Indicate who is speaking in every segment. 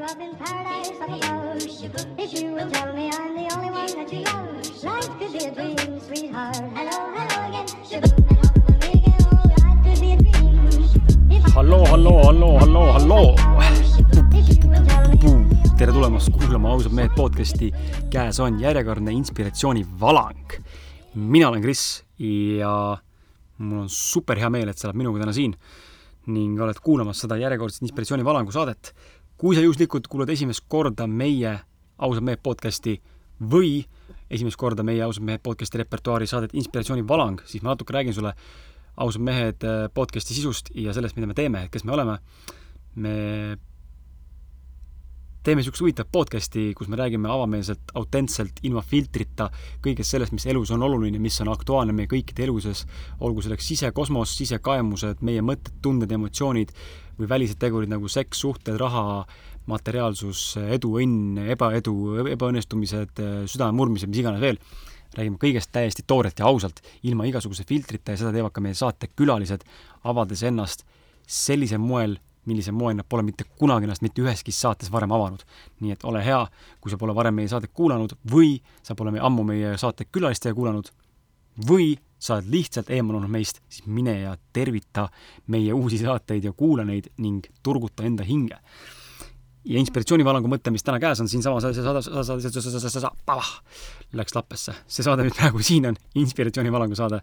Speaker 1: you up in paradise up above. If you will tell me I'm the only one that you love, life could be a dream, sweetheart. Hello, hello again.
Speaker 2: Halloo, halloo, halloo, halloo, halloo. tere tulemast kuulama ausad mehed podcasti. käes on järjekordne inspiratsioonivalang. mina olen Kris ja mul on super hea meel, et sa oled minuga täna siin ning oled kuulamas seda järjekordset inspiratsioonivalangu saadet. Kui sa juhuslikult kuulad esimest korda meie ausad mehed podcasti või esimest korda meie ausad mehed podcasti repertuaari saadet Inspiratsioonivalang, siis ma natuke räägin sulle ausad mehed eh, podcasti sisust ja sellest, mida me teeme, kes me oleme. me teeme niisugust huvitavat podcasti, kus me räägime avameelselt, autentselt, ilma filtrita kõigest sellest, mis elus on oluline, mis on aktuaalne meie kõikide eluses, olgu selleks sisekosmos, sisekaemused, meie mõtted, tunded, emotsioonid või välised tegurid nagu seks, suhted, raha, materiaalsus, edu, õnn, ebaedu, ebaõnnestumised, südamemurdmised, mis iganes veel. räägime kõigest täiesti toorelt ja ausalt, ilma igasuguse filtrita ja seda teevad ka meie saate külalised, avades ennast sellisel moel, millisel moel nad pole mitte kunagi ennast mitte üheski saates varem avanud. nii et ole hea, kui sa pole varem meie saadet kuulanud või sa pole me ammu meie saate külalistega kuulanud või sa oled lihtsalt eemal meist, siis mine ja tervita meie uusi saateid ja kuula neid ning turguta enda hinge. ja inspiratsioonivalangu mõte, mis täna käes on siinsamas, läks lappesse, see saade, mis praegu siin on, inspiratsioonivalangu saade,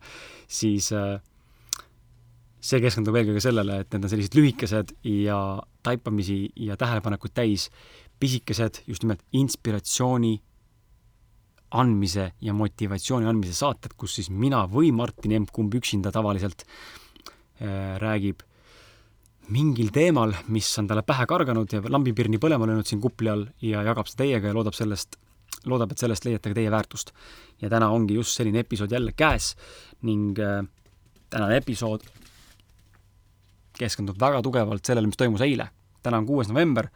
Speaker 2: siis äh, see keskendub eelkõige sellele, et need on sellised lühikesed ja taipamisi ja tähelepanekuid täis pisikesed just nimelt inspiratsiooni andmise ja motivatsiooni andmise saated, kus siis mina või Martin Emp-Kumb üksinda tavaliselt äh, räägib mingil teemal, mis on talle pähe karganud ja lambipirni põlema löönud siin kupli all ja jagab seda teiega ja loodab sellest, loodab, et sellest leiate ka teie väärtust. ja täna ongi just selline episood jälle käes ning äh, tänane episood keskendub väga tugevalt sellele, mis toimus eile. täna on kuues november,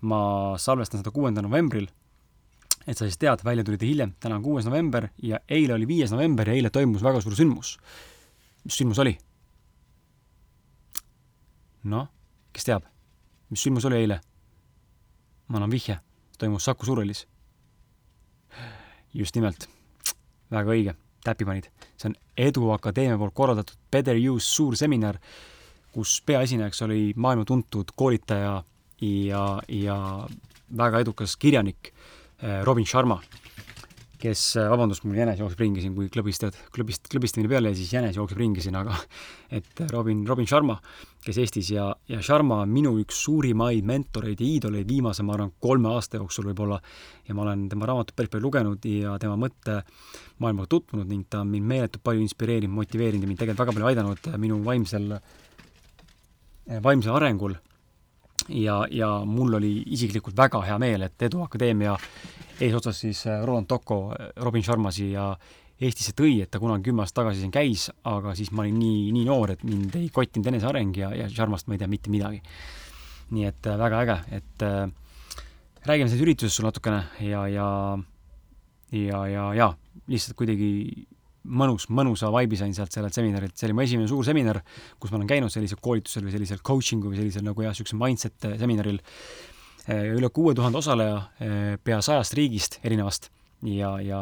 Speaker 2: ma salvestan seda kuuendal novembril, et sa siis tead, välja tuli ta hiljem, täna on kuues november ja eile oli viies november ja eile toimus väga suur sündmus. mis sündmus oli? noh, kes teab, mis sündmus oli eile? ma annan vihje, toimus Saku Suurhallis. just nimelt, väga õige, täpi panid. see on Edu Akadeemia poolt korraldatud Better Use suur seminar, kus peaesinejaks oli maailma tuntud koolitaja ja, ja väga edukas kirjanik eh, Robin Sharma, kes, vabandust, mul jänes jookseb ringi siin, kui klõbistad, klõbist, klõbistamine peale ja siis jänes jookseb ringi siin, aga et Robin, Robin Sharma, kes Eestis ja, ja Sharma on minu üks suurimaid mentoreid ja iidoleid viimase, ma arvan, kolme aasta jooksul võib-olla. Ja ma olen tema raamatut päris palju lugenud ja tema mõttemaailmaga tutvunud ning ta on mind meeletult palju inspireerinud, motiveerinud ja mind tegelikult väga palju aidanud minu vaimsel, vaimsel arengul ja, ja mul oli isiklikult väga hea meel, et Edu Akadeemia eesotsas siis äh, Roland Tocco Robin Sharma siia Eestisse tõi, et ta kunagi kümme aastat tagasi siin käis, aga siis ma olin nii, nii noor, et mind ei kottinud eneseareng ja, ja Sharmast ma ei tea mitte midagi. nii et väga äge, et äh, räägime sellest üritusest sul natukene ja, ja ja, ja, ja lihtsalt kuidagi mõnus, mõnusa vibe'i sain sealt sellelt seminarilt, see oli mu esimene suur seminar, kus ma olen käinud sellisel koolitusel või sellisel coaching'u või sellisel nagu jah, niisugusel mindset seminaril. üle kuue tuhande osaleja eh, pea sajast riigist erinevast. Ja, ja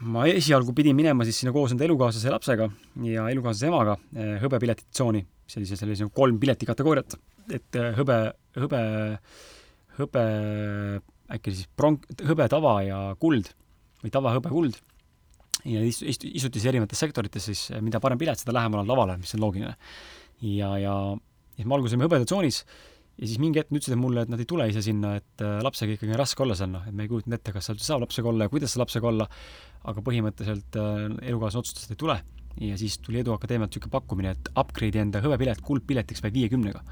Speaker 2: ma esialgu pidin minema siis sinna koos enda elukaaslase lapsega ja elukaaslase emaga eh, hõbepiletitsooni, sellise, sellise nagu kolm piletikategooriat, et hõbe, hõbe, hõbe, äkki siis pronk, hõbe tava ja kuld või tava, hõbe, kuld ja istu-, istu-, istuti siis erinevates sektorites siis, mida parem pilet, seda lähemal on lavale, mis on loogiline. ja, ja, siis me alguses olime hõbedatsoonis ja siis mingi hetk nad ütlesid mulle, et nad ei tule ise sinna, et äh, lapsega ikkagi on raske olla seal, noh, et me ei kujutanud ette, kas seal üldse saab lapsega olla ja kuidas saab lapsega olla, aga põhimõtteliselt äh, elukaaslane otsustas, et ei tule ja siis tuli Edu Akadeemialt niisugune pakkumine, et upgrade'i enda hõbepilet kuldpiletiks vaid viiekümnega,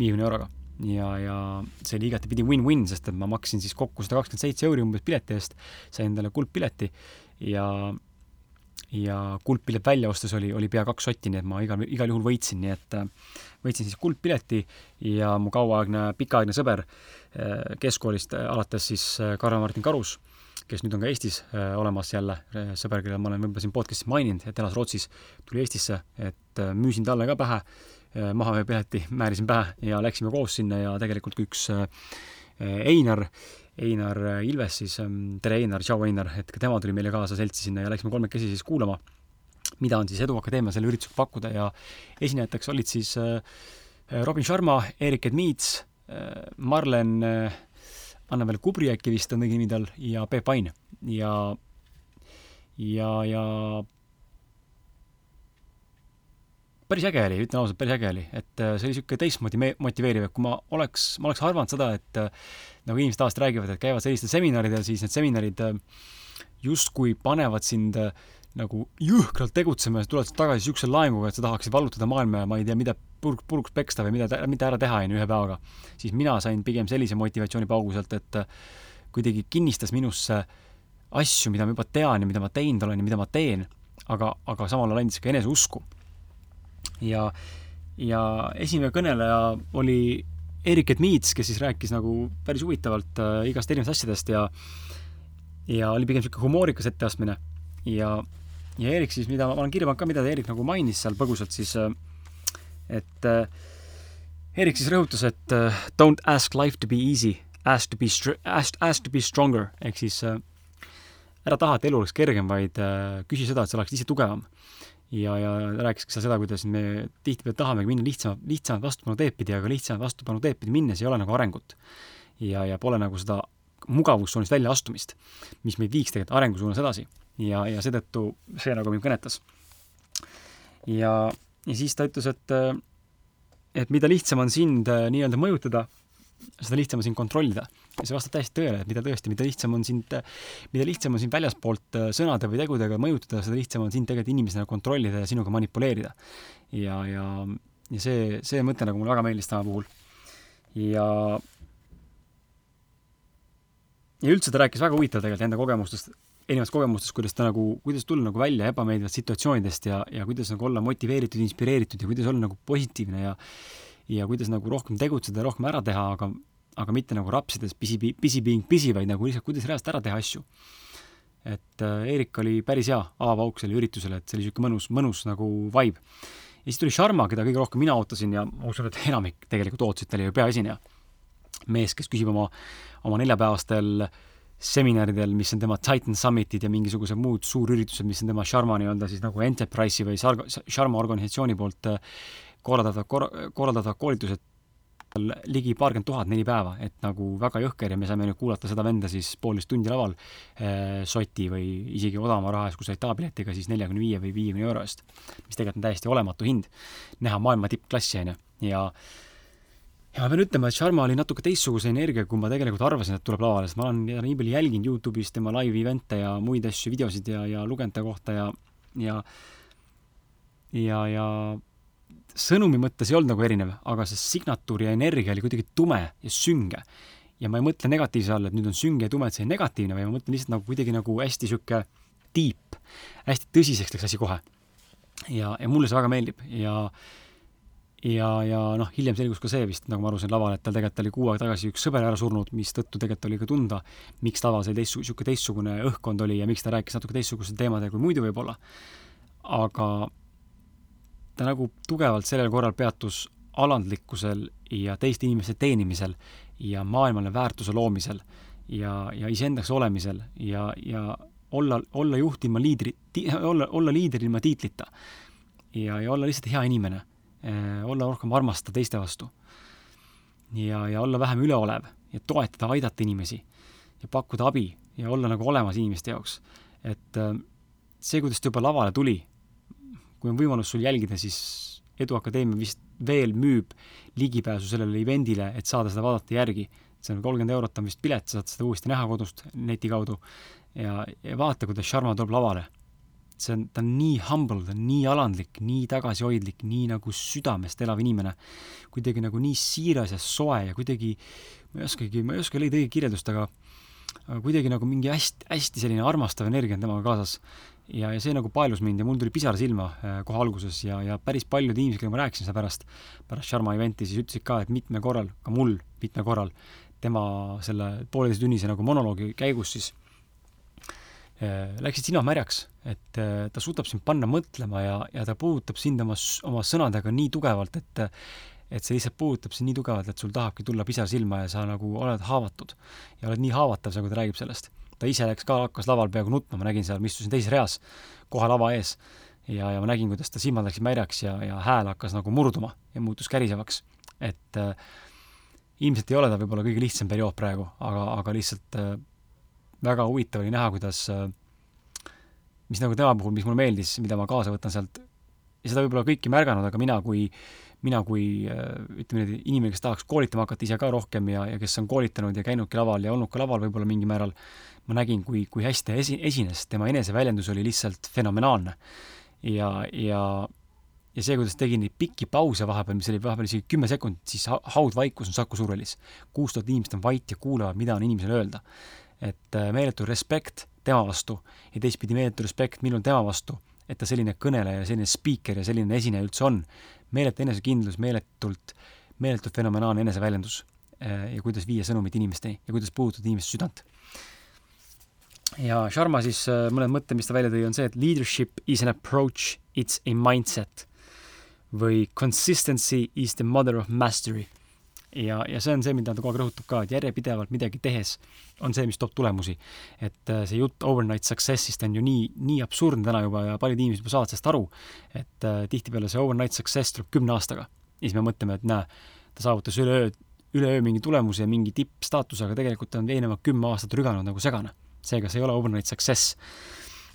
Speaker 2: viiekümne euroga. ja, ja see oli igatepidi win-win, sest et ma maksin siis kokku sada kakskümmend seitse euri umbes pileti eest, sain endale kuldpileti ja ja kuldpilet välja ostes oli, oli pea kaks sotti, nii et ma igal, igal juhul võitsin, nii et äh, võitsin siis kuldpileti ja mu kauaaegne, pikaaegne sõber äh, keskkoolist äh, alates siis Karl-Martin Karus, kes nüüd on ka Eestis olemas jälle, sõber, kelle ma olen võib-olla siin podcast'is maininud, et elas Rootsis, tuli Eestisse, et müüsin talle ka pähe mahavööpileti määrisin pähe ja läksime koos sinna ja tegelikult üks Einar, Einar Ilves siis, tere Einar, tšau Einar, et ka tema tuli meile kaasa seltsi sinna ja läksime kolmekesi siis kuulama, mida on siis Edu Akadeemia selle üritusega pakkuda ja esinejateks olid siis Robin Sharma, Erik Edmiits, Marlen Anne-Veel Kubriäki vist on õige nimi tal ja Peep Vain ja ja, ja päris äge oli, ütlen ausalt, päris äge oli, et äh, see oli niisugune teistmoodi motiveeriv, et kui ma oleks, ma oleks arvanud seda, et äh, nagu inimesed tavaliselt räägivad, et käivad sellistel seminaridel, siis need seminarid äh, justkui panevad sind nagu jõhkralt tegutsema ja sa tuled tagasi niisuguse laenguga, et sa tahaksid vallutada maailma ja ma ei tea, mida purg, puruks peksta või mida, mida ära teha, on ju, ühe päevaga. siis mina sain pigem sellise motivatsioonipaugu sealt, et kuidagi kinnistas minusse asju, mida ma juba tean ja mida ma teinud olen ja mida ma teen, aga, aga samal ajal andis ka eneseusku ja, ja esimene kõneleja oli Erik Edmiits, kes siis rääkis nagu päris huvitavalt äh, igast erinevatest asjadest ja ja oli pigem niisugune humoorikas etteastmine. ja, ja Erik siis, mida ma olen kirja pannud ka, mida Erik nagu mainis seal põgusalt, siis äh, et äh, Erik siis rõhutas, et äh, don't ask life to be easy, ask to be, ask, ask to be stronger, ehk siis äh, ära taha, et elu oleks kergem, vaid äh, küsi seda, et sa oleksid ise tugevam ja, ja rääkis ka seda, kuidas me tihtipeale tahamegi minna lihtsama, lihtsamat vastupanu teed pidi, aga lihtsamat vastupanu teed pidi minnes ei ole nagu arengut. ja, ja pole nagu seda mugavustsoonist väljaastumist, mis meid viiks tegelikult arengu suunas edasi. ja, ja seetõttu see nagu mind kõnetas. ja, ja siis ta ütles, et et mida lihtsam on sind äh, nii-öelda mõjutada, seda lihtsam on sind kontrollida ja see vastab täiesti tõele, et mida tõesti, mida lihtsam on sind, mida lihtsam on sind väljaspoolt äh, sõnade või tegudega mõjutada, seda lihtsam on sind tegelikult inimesena kontrollida ja sinuga manipuleerida. ja, ja, ja see, see mõte nagu mulle väga meeldis tema puhul. ja ja üldse ta rääkis väga huvitavalt tegelikult enda kogemustest, erinevatest kogemustest, kuidas ta nagu, kuidas tulla nagu välja ebameeldivatest situatsioonidest ja, ja kuidas nagu olla motiveeritud, inspireeritud ja kuidas olla nagu positiivne ja ja kuidas nagu rohkem tegutseda rohkem ära teha, aga aga mitte nagu rapsides pisi, pisi being busy, vaid nagu lihtsalt, kuidas reaalselt ära teha asju. et äh, Eerik oli päris hea avaauk sellel üritusel, et see oli niisugune mõnus, mõnus nagu vibe. ja siis tuli Sharma, keda kõige rohkem mina ootasin ja ma usun, et enamik tegelikult ootasid, ta oli ju peaesineja. mees, kes küsib oma, oma neljapäevastel seminaridel, mis on tema Titan Summitid ja mingisugused muud suurüritused, mis on tema Sharma nii-öelda siis nagu Enterprise'i või Sharma organisatsiooni poolt äh, korraldatav kor-, korraldatav koolitused ligi paarkümmend tuhat neli päeva, et nagu väga jõhker ja me saime nüüd kuulata seda venda siis poolteist tundi laval äh, soti või isegi odavama raha eest, kui said tavapiletiga, siis neljakümne viie või viiekümne euro eest. mis tegelikult on täiesti olematu hind, näha maailma tippklassi, on ju, ja ja ma pean ütlema, et Sharma oli natuke teistsuguse energiaga, kui ma tegelikult arvasin, et tuleb lavale, sest ma olen nii palju jälginud Youtube'is tema live event'e ja muid asju, videosid ja, ja lugenud ta kohta ja ja ja, ja sõnumi mõttes ei olnud nagu erinev, aga see signatuur ja energia oli kuidagi tume ja sünge. ja ma ei mõtle negatiivse all, et nüüd on sünge ja tume, et see negatiivne, vaid ma mõtlen lihtsalt nagu kuidagi nagu hästi sihuke deep, hästi tõsiseks läks asi kohe. ja, ja mulle see väga meeldib ja ja, ja noh, hiljem selgus ka see vist, nagu ma aru sain laval, et tal tegelikult oli kuu aega tagasi üks sõber ära surnud, mistõttu tegelikult oli ka tunda, miks taval see teist, niisugune teistsugune õhkkond oli ja miks ta rääkis natuke teistsugustel teemadel kui muidu võib-olla. aga ta nagu tugevalt sellel korral peatus alandlikkusel ja teiste inimeste teenimisel ja maailmale väärtuse loomisel ja, ja iseendaks olemisel ja, ja olla, olla juht ilma liidri, olla, olla liider ilma tiitlita. ja, ja olla lihtsalt hea inimene, eh, olla rohkem armastada teiste vastu. ja, ja olla vähem üleolev ja toetada, aidata inimesi ja pakkuda abi ja olla nagu olemas inimeste jaoks. et eh, see, kuidas ta juba lavale tuli kui on võimalus sul jälgida, siis Edu Akadeemia vist veel müüb ligipääsu sellele event'ile, et saada seda vaadata järgi. see on kolmkümmend eurot on vist pilet, sa saad seda uuesti näha kodust neti kaudu ja, ja vaata, kuidas Sharma tuleb lavale. see on, ta on nii humble, ta on nii alandlik, nii tagasihoidlik, nii nagu südamest elav inimene. kuidagi nagu nii siiras ja soe ja kuidagi, ma ei oskagi, ma ei oska leida õiget kirjeldust, aga aga kuidagi nagu mingi hästi, hästi selline armastav energia on temaga kaasas ja, ja see nagu paelus mind ja mul tuli pisar silma äh, kohe alguses ja, ja päris paljud inimesed, kellega ma rääkisin seda pärast, pärast Sharma event'i, siis ütlesid ka, et mitmel korral, ka mul mitmel korral, tema selle pooleteisatunnise nagu monoloogi käigus siis läksid silmad märjaks, et äh, ta suudab sind panna mõtlema ja, ja ta puudutab sind oma, oma sõnadega nii tugevalt, et et see lihtsalt puudutab sind nii tugevalt, et sul tahabki tulla pisar silma ja sa nagu oled haavatud. ja oled nii haavatav, kui ta räägib sellest. Ta ise läks ka, hakkas laval peaaegu nutma, ma nägin seal, ma istusin teises reas, kohe lava ees. ja, ja ma nägin, kuidas ta silmad läksid märjaks ja, ja hääl hakkas nagu murduma ja muutus kärisevaks. et äh, ilmselt ei ole ta võib-olla kõige lihtsam periood praegu, aga, aga lihtsalt äh, väga huvitav oli näha, kuidas äh, mis nagu tema puhul, mis mulle meeldis, mida ma kaasa võtan sealt, ja seda võib-olla kõiki märganud, aga mina kui, mina kui äh, ütleme niimoodi, inimene, kes tahaks koolitama hakata ise ka rohkem ja, ja kes on koolitanud ja käinudki laval ja olnud ka laval võib-olla mingil määral, ma nägin, kui, kui hästi ta esi-, esines, tema eneseväljendus oli lihtsalt fenomenaalne. ja, ja, ja see, kuidas tegi neid pikki pause vahepeal, mis oli vahepeal isegi kümme sekundit, siis haudvaikus on Saku Suurhallis. kuus tuhat inimest on vait ja kuulavad, mida on inimesel öelda. et äh, meeletu respekt tema vastu ja teistpidi meeletu respekt minul tema vastu, et ta selline kõneleja, selline spiiker ja selline esineja üldse on. Meeletu enesekindlus, meeletult, meeletult fenomenaalne eneseväljendus äh, ja kuidas viia sõnumit inimesteni ja kuidas puudutada inimeste südant. ja Sharma siis äh, mõned mõtted, mis ta välja tõi, on see, et leadership is an approach, it's a mindset või consistency is the mother of mastery ja, ja see on see, mida ta kogu aeg rõhutab ka, et järjepidevalt midagi tehes on see, mis toob tulemusi. et äh, see jutt overnight success'ist on ju nii, nii absurdne täna juba ja paljud inimesed juba saavad sellest aru, et äh, tihtipeale see overnight success tuleb kümne aastaga. ja siis me mõtleme, et näe, ta saavutas üleöö, üleöö mingi tulemuse ja mingi tippstaatuse, aga tegelikult ta on eelnevad kümme aastat rüganud nagu segane. seega see ei ole overnight success.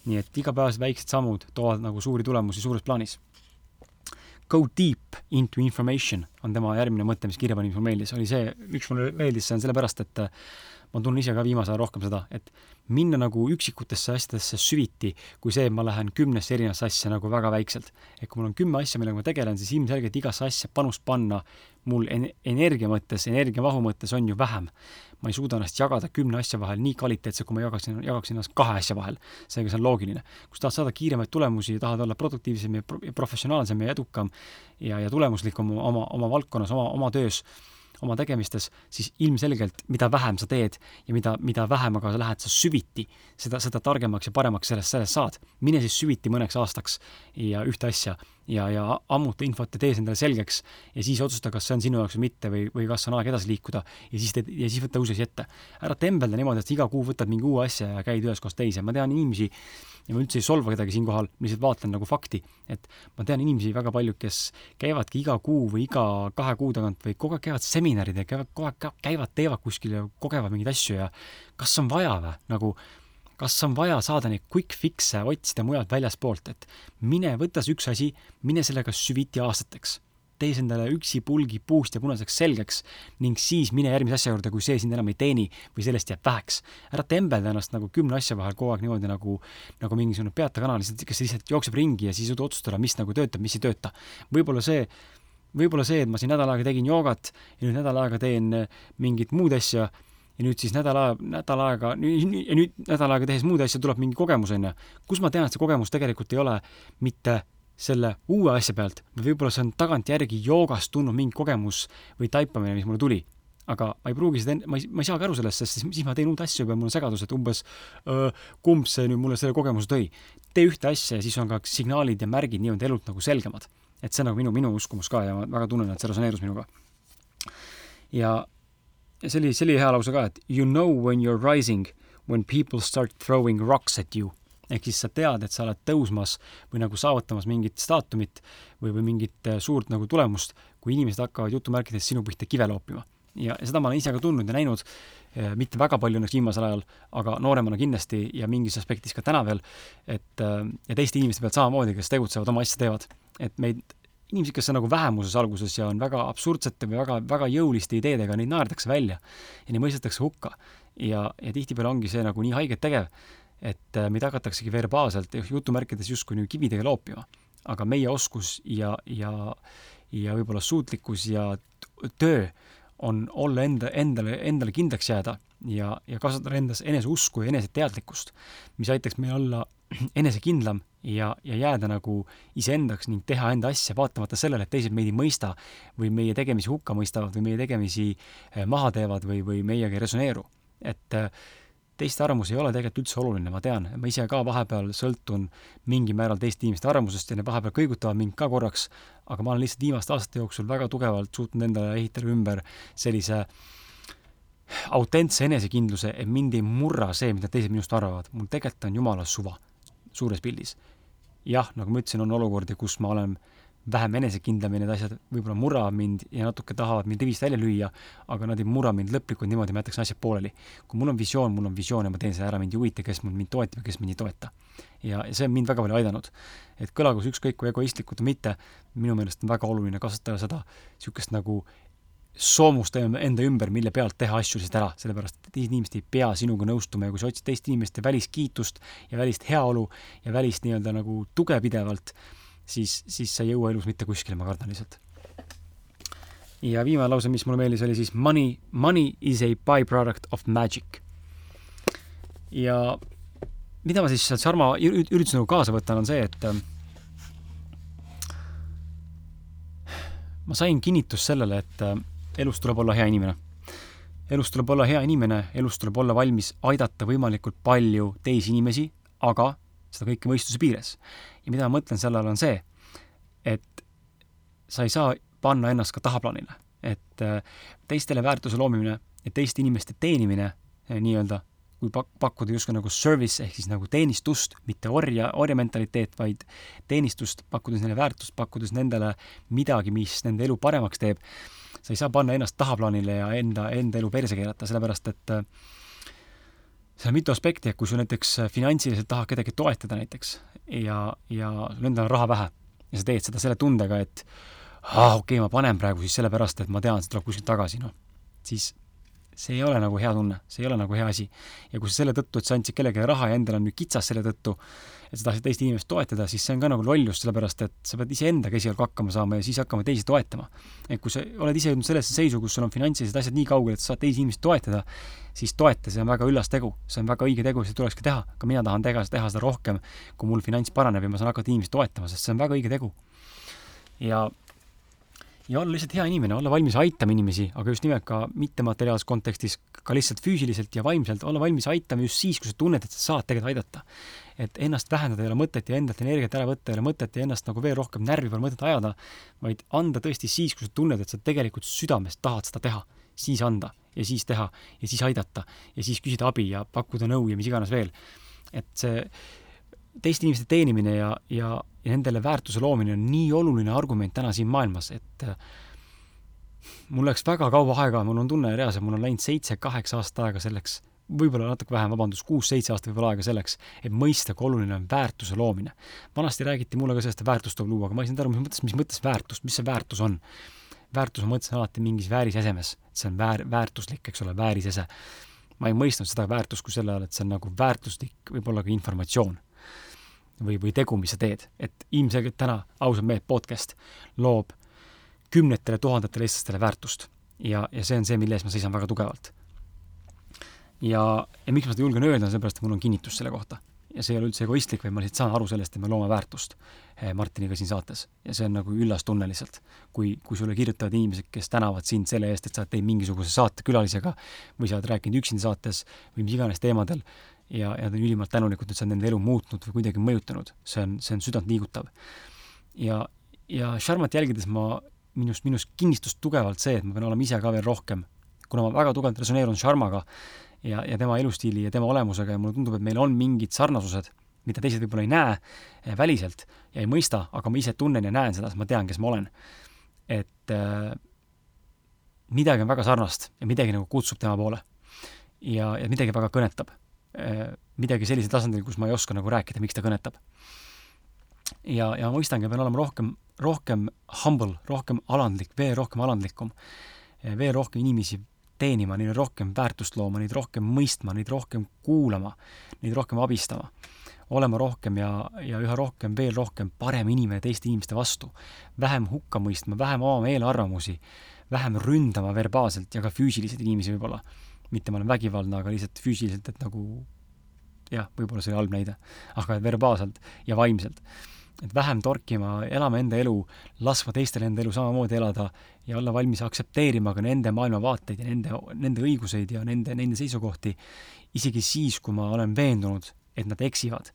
Speaker 2: nii et igapäevased väiksed sammud toovad nagu suuri tulemusi suures plaanis Go deep into information on tema järgmine mõte, mis kirja pani, mis mulle meeldis, oli see, miks mulle meeldis, see on sellepärast, et ma tunnen ise ka viimasel ajal rohkem seda, et minna nagu üksikutesse asjadesse süviti, kui see, et ma lähen kümnesse erinevasse asja nagu väga väikselt. et kui mul on kümme asja, millega ma tegelen, siis ilmselgelt igasse asja panust panna mul en-, energia mõttes, energiavahu mõttes on ju vähem. ma ei suuda ennast jagada kümne asja vahel nii kvaliteetselt, kui ma jagaksin, jagaksin ennast kahe asja vahel. seega see on loogiline. kui sa tahad saada kiiremaid tulemusi ja tahad olla produktiivsem ja, pro professionaalsem ja edukam ja, ja tulemuslikum oma, oma valdkonnas, oma, oma töös, oma tegemistes, siis ilmselgelt mida vähem sa teed ja mida, mida vähem aga sa lähed sa süviti, seda, seda targemaks ja paremaks sellest, sellest saad. mine siis süviti mõneks aastaks ja ühte asja ja, ja ammuta infot ja tee see endale selgeks ja siis otsusta, kas see on sinu jaoks või mitte või, või kas on aeg edasi liikuda ja siis teed, ja siis võta uusi asju ette. ära tembelda niimoodi, et iga kuu võtad mingi uue asja ja käid ühest kohast teise, ma tean inimesi, ja ma üldse ei solva kedagi siinkohal, lihtsalt vaatan nagu fakti, et ma tean inimesi väga palju, kes käivadki iga kuu või iga kahe kuu tagant või kogu aeg käivad seminaridel, käivad kogu aeg, käivad, teevad kuskil ja kogevad mingeid asju ja kas on vaja või, nagu kas on vaja saada neid quick fix'e otsida mujalt väljaspoolt, et mine, võta see üks asi, mine sellega süviti aastateks. tee see endale üksipulgi puust ja punaseks selgeks ning siis mine järgmise asja juurde, kui see sind enam ei teeni või sellest jääb väheks. ära tembelda ennast nagu kümne asja vahel kogu aeg niimoodi nagu, nagu mingisugune peata kanal, kes lihtsalt jookseb ringi ja siis ei suuda otsustada, mis nagu töötab, mis ei tööta. võib-olla see võib-olla see, et ma siin nädal aega tegin joogat ja nüüd nädal aega teen mingit muud asja ja nüüd siis nädal aega, nädal aega, ja nüüd nädal aega tehes muud asja tuleb mingi kogemus, on ju. kus ma tean, et see kogemus tegelikult ei ole mitte selle uue asja pealt või võib-olla see on tagantjärgi joogast tulnud mingi kogemus või taipamine, mis mulle tuli. aga ma ei pruugi seda, ma ei, ma ei saagi aru sellest, sest siis ma teen uut asja ja mul on segadus, et umbes öö, kumb see nüüd mulle selle kogemuse tõi. tee ühte asja ja siis on ka signaalid ja märgid nii-öelda elult nagu selgemad. et see on nagu minu, minu uskumus ka ja ma väga tunnen, et see resoneerus minuga. ja ja see oli, see oli hea lause ka, et you know when you are rising when people start throwing rocks at you. ehk siis sa tead, et sa oled tõusmas või nagu saavutamas mingit staatumit või, või mingit äh, suurt nagu tulemust, kui inimesed hakkavad jutumärkides sinu pihta kive loopima. ja, seda ma olen ise ka tundnud ja näinud, äh, mitte väga palju õnneks viimasel ajal, aga nooremana kindlasti ja mingis aspektis ka täna veel, et äh, ja teiste inimeste pealt samamoodi, kes tegutsevad, oma asja teevad. et meid inimesed, kes on nagu vähemuses alguses ja on väga absurdsete või väga, väga jõuliste ideedega, neid naerdakse välja ja neid mõistetakse hukka. ja, ja tihtipeale ongi see nagu nii haiget tegev, et äh, meid hakataksegi verbaalselt jutumärkides justkui nagu kividega loopima. aga meie oskus ja, ja, ja võib-olla suutlikkus ja töö on olla enda, endale, endale kindlaks jääda ja, ja kasvatada endas eneseusku ja eneseteadlikkust, mis aitaks meil olla enesekindlam ja, ja jääda nagu iseendaks ning teha enda asja, vaatamata sellele, et teised meid ei mõista või meie tegemisi hukka mõistavad või meie tegemisi eh, maha teevad või, või meiega ei resoneeru. et eh, teiste arvamus ei ole tegelikult üldse oluline, ma tean, ma ise ka vahepeal sõltun mingil määral teiste inimeste arvamusest ja need vahepeal kõigutavad mind ka korraks, aga ma olen lihtsalt viimaste aastate jooksul väga tugevalt suutnud endale ehitada ümber sellise autentse enesekindluse, et mind ei murra see, mida teised minust arvavad. mul tegelikult on jumala suva, suures pildis. jah, nagu ma ütlesin, on olukordi, kus ma olen äh, vähem enesekindlam ja need asjad võib-olla murravad mind ja natuke tahavad mind rivist välja lüüa, aga nad ei murra mind lõplikult niimoodi, ma jätaks asjad pooleli. kui mul on visioon, mul on visioon ja ma teen selle ära, mind ei huvita, kes mul mind toetab ja kes mind ei toeta. ja, ja see on mind väga palju aidanud. et kõlagu see ükskõik kui egoistlikult või mitte, minu meelest on väga oluline kasutada seda niisugust nagu soomust enda ümber, mille pealt teha asju lihtsalt ära, sellepärast et teised inimesed ei pea sinuga nõustuma ja kui sa otsid teiste inimeste väliskiitust ja välist heaolu ja välist nii-öelda nagu tuge pidevalt, siis, siis sa ei jõua elus mitte kuskile, ma kardan lihtsalt. ja viimane lause, mis mulle meeldis, oli siis money, money is a by-product of magic. ja mida ma siis sealt Sarma üritasin nagu kaasa võtta, on see, et äh, ma sain kinnitust sellele, et äh, elus tuleb olla hea inimene. elus tuleb olla hea inimene, elus tuleb olla valmis aidata võimalikult palju teisi inimesi, aga seda kõike mõistuse piires. ja mida ma mõtlen selle all, on see, et sa ei saa panna ennast ka tahaplaanile. et äh, teistele väärtuse loomine ja teiste inimeste teenimine äh, nii-öelda, kui pak-, pakkuda justkui nagu service ehk siis nagu teenistust, mitte orja, orja mentaliteet, vaid teenistust, pakkudes neile väärtust, pakkudes nendele midagi, mis nende elu paremaks teeb, sa ei saa panna ennast tahaplaanile ja enda, enda elu perse keerata, sellepärast et äh, seal on mitu aspekti, et kui sa näiteks finantsiliselt tahad kedagi toetada näiteks ja, ja sul endal on raha vähe ja sa teed seda selle tundega, et aa, okei okay,, ma panen praegu siis sellepärast, et ma tean, see tuleb kuskilt tagasi, noh, siis see ei ole nagu hea tunne, see ei ole nagu hea asi. ja kui sa selle tõttu, et sa andsid kellelegi raha ja endal on nüüd kitsas selle tõttu, et sa tahtsid teist inimest toetada, siis see on ka nagu lollus, sellepärast et sa pead iseendaga esialgu hakkama saama ja siis hakkama teisi toetama. et kui sa oled ise jõudnud sellesse seisu, kus sul on finantsilised asjad nii kaugel, et sa saad teisi inimesi toetada, siis toeta, see on väga üllas tegu, see on väga õige tegu, seda tulekski teha. ka mina tahan teha, teha seda rohkem, kui mul finants paraneb ja ma saan hakata inimesi toetama, sest see on väga õige tegu. ja ja olla lihtsalt hea inimene, olla valmis aitama inimesi, aga just nimelt ka mittemateriaalses kontekstis, ka lihtsalt füüsiliselt ja vaimselt, olla valmis aitama just siis, kui sa tunned, et sa saad tegelikult aidata. et ennast vähendada ei ole mõtet ja endalt energiat ära võtta ei ole mõtet ja ennast nagu veel rohkem närvi pole mõtet ajada, vaid anda tõesti siis, kui sa tunned, et sa tegelikult südamest tahad seda teha, siis anda ja siis teha ja siis aidata ja siis küsida abi ja pakkuda nõu ja mis iganes veel. et see teiste inimeste teenimine ja, ja, ja nendele väärtuse loomine on nii oluline argument täna siin maailmas, et äh, mul läks väga kaua aega, mul on tunne reaalselt, mul on läinud seitse-kaheksa aastat aega selleks, võib-olla natuke vähem, vabandust, kuus-seitse aastat võib-olla aega selleks, et mõista, kui oluline on väärtuse loomine. vanasti räägiti mulle ka sellest, et väärtust tuleb luua, aga ma ei saanud aru, mis mõttes, mis mõttes väärtust, mis see väärtus on? väärtus ma mõtlesin alati mingis väärisesemes, see on väär, väärtuslik, eks ole, väärisese. ma ei mõistnud seda väärtust kui selle all, et see on nagu väärtuslik võib-olla ka informatsioon või, või tegu, mis sa teed. et ilmselgelt täna ausad mehed podcast loob kümnetele tuhandetele eestlastele väärtust ja, ja see on see, mille eest ma seisan väga tugevalt. ja, ja miks ma seda julgen öelda, on sellepärast, et mul on kinnitus selle kohta. ja see ei ole üldse egoistlik, vaid ma lihtsalt saan aru sellest, et me loome väärtust eh, Martiniga siin saates. ja see on nagu üllas tunne lihtsalt. kui, kui sulle kirjutavad inimesed, kes tänavad sind selle eest, et sa oled teinud mingisuguse saate külalisega või sa oled rääkinud üksinda saates või mis iganes teemadel, ja, ja ta on ülimalt tänulikud, et see on nende elu muutnud või kuidagi mõjutanud. see on, see on südantliigutav. ja, ja Sharmat jälgides ma, minust, minust kinnistus tugevalt see, et ma pean olema ise ka veel rohkem, kuna ma väga tugevalt resoneerun Sharmaga ja, ja tema elustiili ja tema olemusega ja mulle tundub, et meil on mingid sarnasused, mida teised võib-olla ei näe eh, väliselt ja ei mõista, aga ma ise tunnen ja näen seda, sest ma tean, kes ma olen. et äh, midagi on väga sarnast ja midagi nagu kutsub tema poole. ja, ja midagi väga kõnetab midagi sellisel tasandil, kus ma ei oska nagu rääkida, miks ta kõnetab. ja, ja ma mõistangi, pean olema rohkem, rohkem humble, rohkem alandlik, veel rohkem alandlikum, veel rohkem inimesi teenima, neile rohkem väärtust looma, neid rohkem mõistma, neid rohkem kuulama, neid rohkem abistama, olema rohkem ja, ja üha rohkem, veel rohkem parem inimene teiste inimeste vastu, vähem hukka mõistma, vähem omama eelarvamusi, vähem ründama verbaalselt ja ka füüsiliselt inimesi võib-olla mitte ma olen vägivaldne, aga lihtsalt füüsiliselt, et nagu jah, võib-olla see oli halb näide, aga verbaalselt ja vaimselt. et vähem torkima, elama enda elu, laskma teistel enda elu samamoodi elada ja olla valmis aktsepteerima ka nende maailmavaateid ja nende, nende õiguseid ja nende, nende seisukohti, isegi siis, kui ma olen veendunud, et nad eksivad,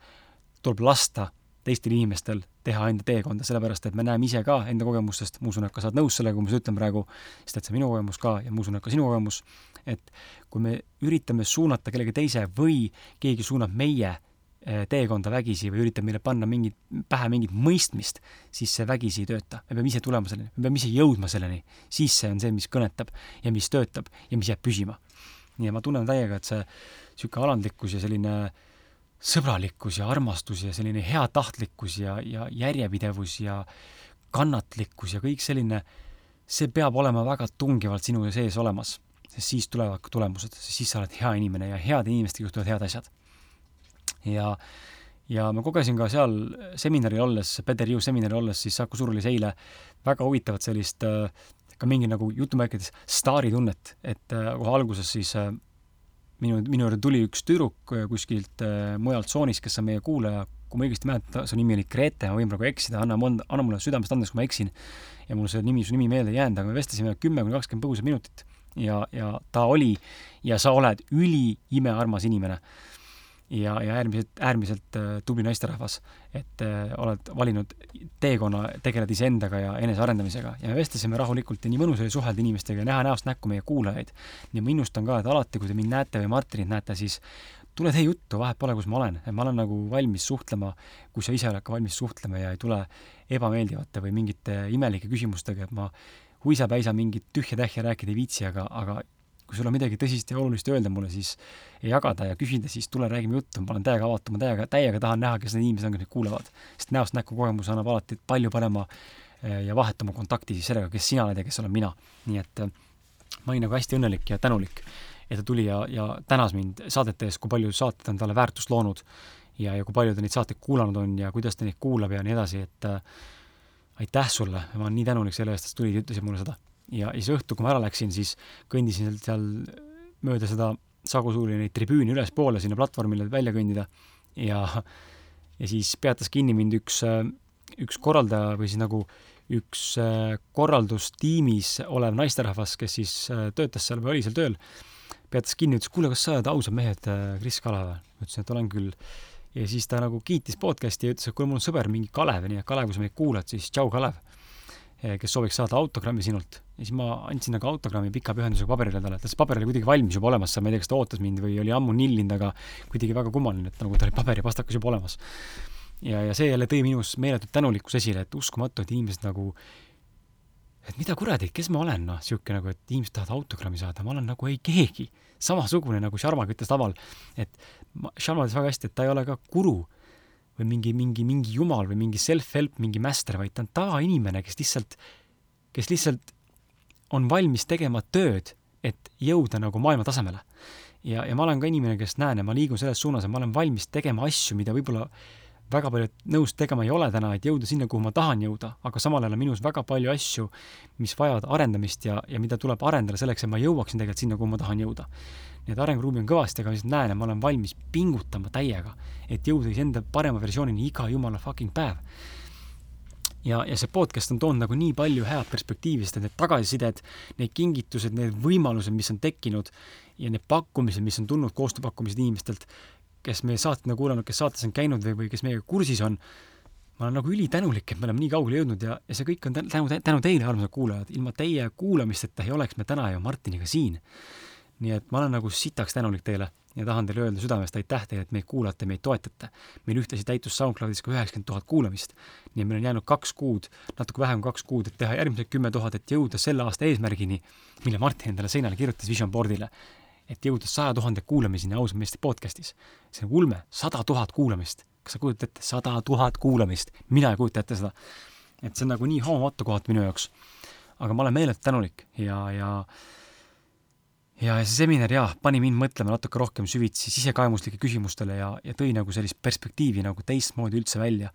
Speaker 2: tuleb lasta teistel inimestel teha enda teekonda, sellepärast et me näeme ise ka enda kogemustest, ma usun, et ka sa oled nõus sellega, kui ma seda ütlen praegu, sest et see on minu kogemus ka ja ma usun, et ka sinu kogemus, et kui me üritame suunata kellegi teise või keegi suunab meie eh, teekonda vägisi või üritab meile panna mingit, pähe mingit mõistmist, siis see vägisi ei tööta. me peame ise tulema selleni, me peame ise jõudma selleni. siis see on see, mis kõnetab ja mis töötab ja mis jääb püsima. nii et ma tunnen täiega, et see niisugune alandlikkus ja selline äh, sõbralikkus ja armastus ja selline heatahtlikkus ja, ja järjepidevus ja kannatlikkus ja kõik selline, see peab olema väga tungivalt sinu sees olemas, sest siis tulevad ka tulemused, siis sa oled hea inimene ja heade inimestega juhtuvad head asjad. ja, ja ma kogesin ka seal seminaril olles, Peter Jõu seminaril olles, siis Saku Suurulis eile väga huvitavat sellist äh, ka mingi nagu jutumärkides staaritunnet, et äh, kohe alguses siis äh, minu, minu juurde tuli üks tüdruk äh, kuskilt äh, mujalt tsoonist, kes on meie kuulaja, kui ma õigesti mäletan, su nimi oli Grete, ma võin praegu eksida, anna, anna mulle südamest andeks, kui ma eksin. ja mul see nimi, su nimi meelde ei jäänud, aga me vestlesime kümme kuni kakskümmend põgusat minutit. ja, ja ta oli ja sa oled üliimearmas inimene ja, ja äärmiselt, äärmiselt äh, tubli naisterahvas, et äh, oled valinud teekonna, tegeled iseendaga ja enesearendamisega. Ja me vestlesime rahulikult ja nii mõnus oli suhelda inimestega ja näha näost näkku meie kuulajaid. nii ma innustan ka, et alati, kui te mind näete või Martinit näete, siis tule tee juttu, vahet pole, kus ma olen, et ma olen nagu valmis suhtlema, kui sa ise oled ka valmis suhtlema ja ei tule ebameeldivate või mingite imelike küsimustega, et ma uisapäisa mingit tühja-tähja rääkida ei viitsi, aga, aga kui sul on midagi tõsist ja olulist öelda mulle, siis jagada ja küsida, siis tule räägime juttu, ma olen täiega avatud, ma täiega, täiega tahan näha, kes need inimesed on, kes meid kuulavad. sest näost näkku kogemus annab alati palju parema eh, ja vahetama kontakti siis sellega, kes sina oled ja kes olen mina. nii et eh, ma olin nagu hästi õnnelik ja tänulik, et ta tuli ja, ja tänas mind saadete eest, kui palju saated on talle väärtust loonud ja, ja kui palju ta neid saateid kuulanud on ja kuidas ta neid kuulab ja nii edasi, et äh, aitäh sulle, ma olen nii tänulik selle eest, et sa tulid ja ütlesid mulle seda ja siis õhtul, kui ma ära läksin, siis kõndisin seal mööda seda Sagu Suuli neid tribüüne ülespoole sinna platvormile välja kõndida ja, ja siis peatas kinni mind üks, üks korraldaja või siis nagu üks korraldustiimis olev naisterahvas, kes siis töötas seal või oli seal tööl, peatas kinni, ütles, kuule, kas sa oled ausad mehed, Kris Kalev? ma ütlesin, et olen küll. ja siis ta nagu kiitis podcast'i ja ütles, et kuule, mul on sõber, mingi Kalev, nii et Kalev, kui sa meid kuulad, siis tšau, Kalev kes sooviks saada autogrammi sinult. ja siis ma andsin nagu autogrammi pika pühendusega paberile talle, ta see paber oli kuidagi valmis juba olemas seal, ma ei tea, kas ta ootas mind või oli ammu nillinud, aga kuidagi väga kummaline, et nagu tal oli paberipastakas juba olemas. ja, ja see jälle tõi minus meeletut tänulikkus esile, et uskumatu, et inimesed nagu et mida kuradi, kes ma olen, noh, niisugune nagu, et inimesed tahavad autogrammi saada, ma olen nagu ei keegi. samasugune nagu Sharma ütles laval, et Sharma ütles väga hästi, et ta ei ole ka guru või mingi, mingi, mingi jumal või mingi self-help, mingi master, vaid ta on tavainimene, kes lihtsalt, kes lihtsalt on valmis tegema tööd, et jõuda nagu maailma tasemele. ja, ja ma olen ka inimene, kes näen ja ma liigun selles suunas ja ma olen valmis tegema asju, mida võib-olla väga paljud nõus tegema ei ole täna, et jõuda sinna, kuhu ma tahan jõuda, aga samal ajal on minus väga palju asju, mis vajavad arendamist ja, ja mida tuleb arendada selleks, et ma jõuaksin tegelikult sinna, kuhu ma tahan jõuda nii et arenguruumi on kõvasti, aga ma lihtsalt näen ja ma olen valmis pingutama täiega, et jõuda siis enda parema versioonini iga jumala fucking päev. ja, ja see podcast on toonud nagu nii palju head perspektiivi, sest et need tagasisided, need kingitused, need võimalused, mis on tekkinud ja need pakkumised, mis on tulnud, koostööpakkumised inimestelt, kes meie saated on kuulanud, kes saates on käinud või, või kes meiega kursis on, ma olen nagu ülitänulik, et me oleme nii kaugele jõudnud ja, ja see kõik on tänu, tänu teile, armsad kuulajad. ilma teie kuulamisteta ei oleks me täna ju Martiniga siin nii et ma olen nagu sitaks tänulik teile ja tahan teile öelda südamest aitäh teile, et meid kuulate, meid toetate. meil ühtlasi täitus SoundCloudis ka üheksakümmend tuhat kuulamist. nii et meil on jäänud kaks kuud, natuke vähem kui kaks kuud, et teha järgmised kümme tuhat, et jõuda selle aasta eesmärgini, mille Martin endale seinale kirjutas Vision Boardile. Et jõuda saja tuhande kuulamiseni ausalt meeste podcastis. see on ulme, sada tuhat kuulamist. kas sa kujutad ette, sada tuhat kuulamist? mina ei kujuta ette seda. et see on nagu nii hoomamatu koht minu jaoks. aga ma olen meeletult tänulik ja, ja ja see seminar jah, pani mind mõtlema natuke rohkem süvitsi sisekaemuslike küsimustele ja, ja tõi nagu sellist perspektiivi nagu teistmoodi üldse välja.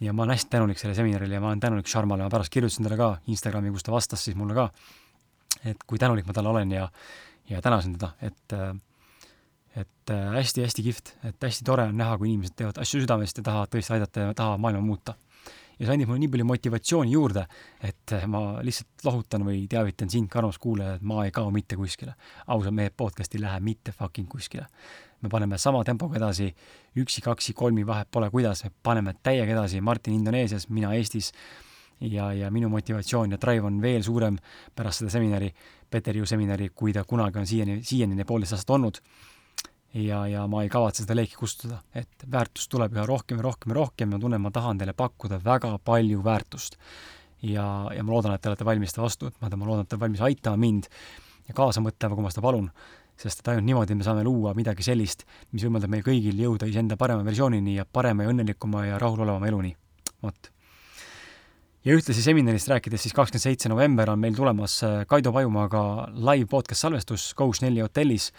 Speaker 2: ja ma olen hästi tänulik selle seminarile ja ma olen tänulik Sharmale, ma pärast kirjutasin talle ka Instagrami, kus ta vastas siis mulle ka, et kui tänulik ma talle olen ja, ja tänasin teda, et et hästi-hästi äh, kihvt, et hästi tore on näha, kui inimesed teevad asju südamest ja tahavad tõesti aidata ja tahavad maailma muuta. ja see andib mulle nii palju motivatsiooni juurde, et äh, ma lihtsalt lohutan või teavitan sind, armas kuulaja, et ma ei kao mitte kuskile. ausad mehed, podcast ei lähe mitte fucking kuskile. me paneme sama tempoga edasi, üksi, kaksi, kolmi, vahet pole kuidas, me paneme täiega edasi, Martin Indoneesias, mina Eestis ja, ja minu motivatsioon ja drive on veel suurem pärast seda seminari, Peter Ju seminari, kui ta kunagi on siiani, siiani poolteist aastat olnud ja, ja ma ei kavatse seda leeki kustutada, et väärtust tuleb üha rohkem ja rohkem ja rohkem ja ma tunnen, ma tahan teile pakkuda väga palju väärtust. ja, ja ma loodan, et te olete valmis seda vastu võtma, ma loodan, et te olete valmis aitama mind ja kaasa mõtlema, kui ma seda palun, sest et ainult niimoodi me saame luua midagi sellist, mis võimaldab meil kõigil jõuda iseenda parema versioonini ja parema ja õnnelikuma ja rahulolevama eluni. vot. Ja ühtlasi seminarist rääkides, siis kakskümmend seitse november on meil tulemas äh, Kaido Pajumaaga live podcast salvestus Coach Nelli hotellis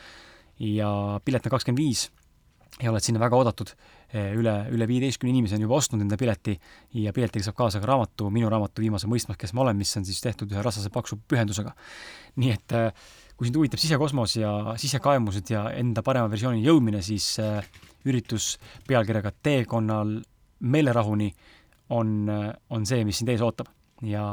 Speaker 2: ja pilet on kakskümmend viis ja oled sinna väga oodatud. üle, üle viieteistkümne inimese on juba ostnud enda pileti ja piletiga saab kaasa ka raamatu, minu raamatu Viimase mõistmas, kes ma olen, mis on siis tehtud ühe rasvase paksu pühendusega. nii et äh, kui sind huvitab sisekosmos ja sisekaemused ja enda parema versiooni jõudmine, siis äh, üritus pealkirjaga Teekonnal meelerahuni äh, on see, mis sind ees ootab ja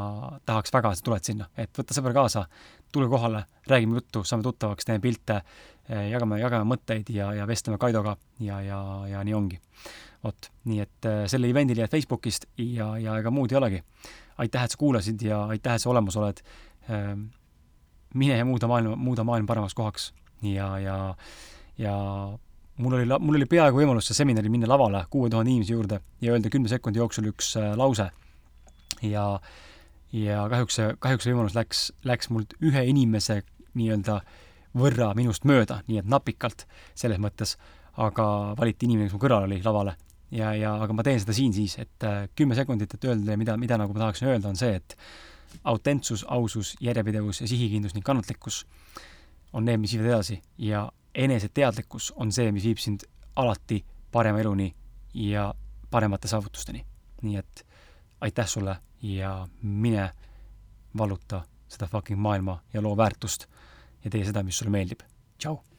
Speaker 2: tahaks väga, et sa tuled sinna, et võta sõber kaasa, tule kohale, räägime juttu, saame tuttavaks, teeme pilte, jagame, jagame mõtteid ja, ja vestleme Kaidoga ja, ja, ja nii ongi. vot, nii et eh, selle event'i leiad Facebookist ja, ja ega muud ei olegi. aitäh, et sa kuulasid ja aitäh, et sa olemas oled. Ehm, mine ja muuda maailma, muuda maailm paremaks kohaks ja, ja, ja mul oli, mul oli peaaegu võimalus see seminaril minna lavale kuue tuhande inimese juurde ja öelda kümne sekundi jooksul üks eh, lause ja, ja kahjuks see, kahjuks see võimalus läks, läks mult ühe inimese nii-öelda võrra minust mööda, nii et napikalt selles mõttes, aga valiti inimene, kes mu kõrval oli lavale. ja, ja aga ma teen seda siin siis, et äh, kümme sekundit, et öelda mida, mida nagu ma tahaksin öelda, on see, et autentsus, ausus, järjepidevus ja sihikindlus ning kannatlikkus on need, mis viivad edasi ja eneseteadlikkus on see, mis viib sind alati parema eluni ja paremate saavutusteni. nii et aitäh sulle ja mine valluta seda fucking maailma ja loo väärtust ja tee seda, mis sulle meeldib. tšau!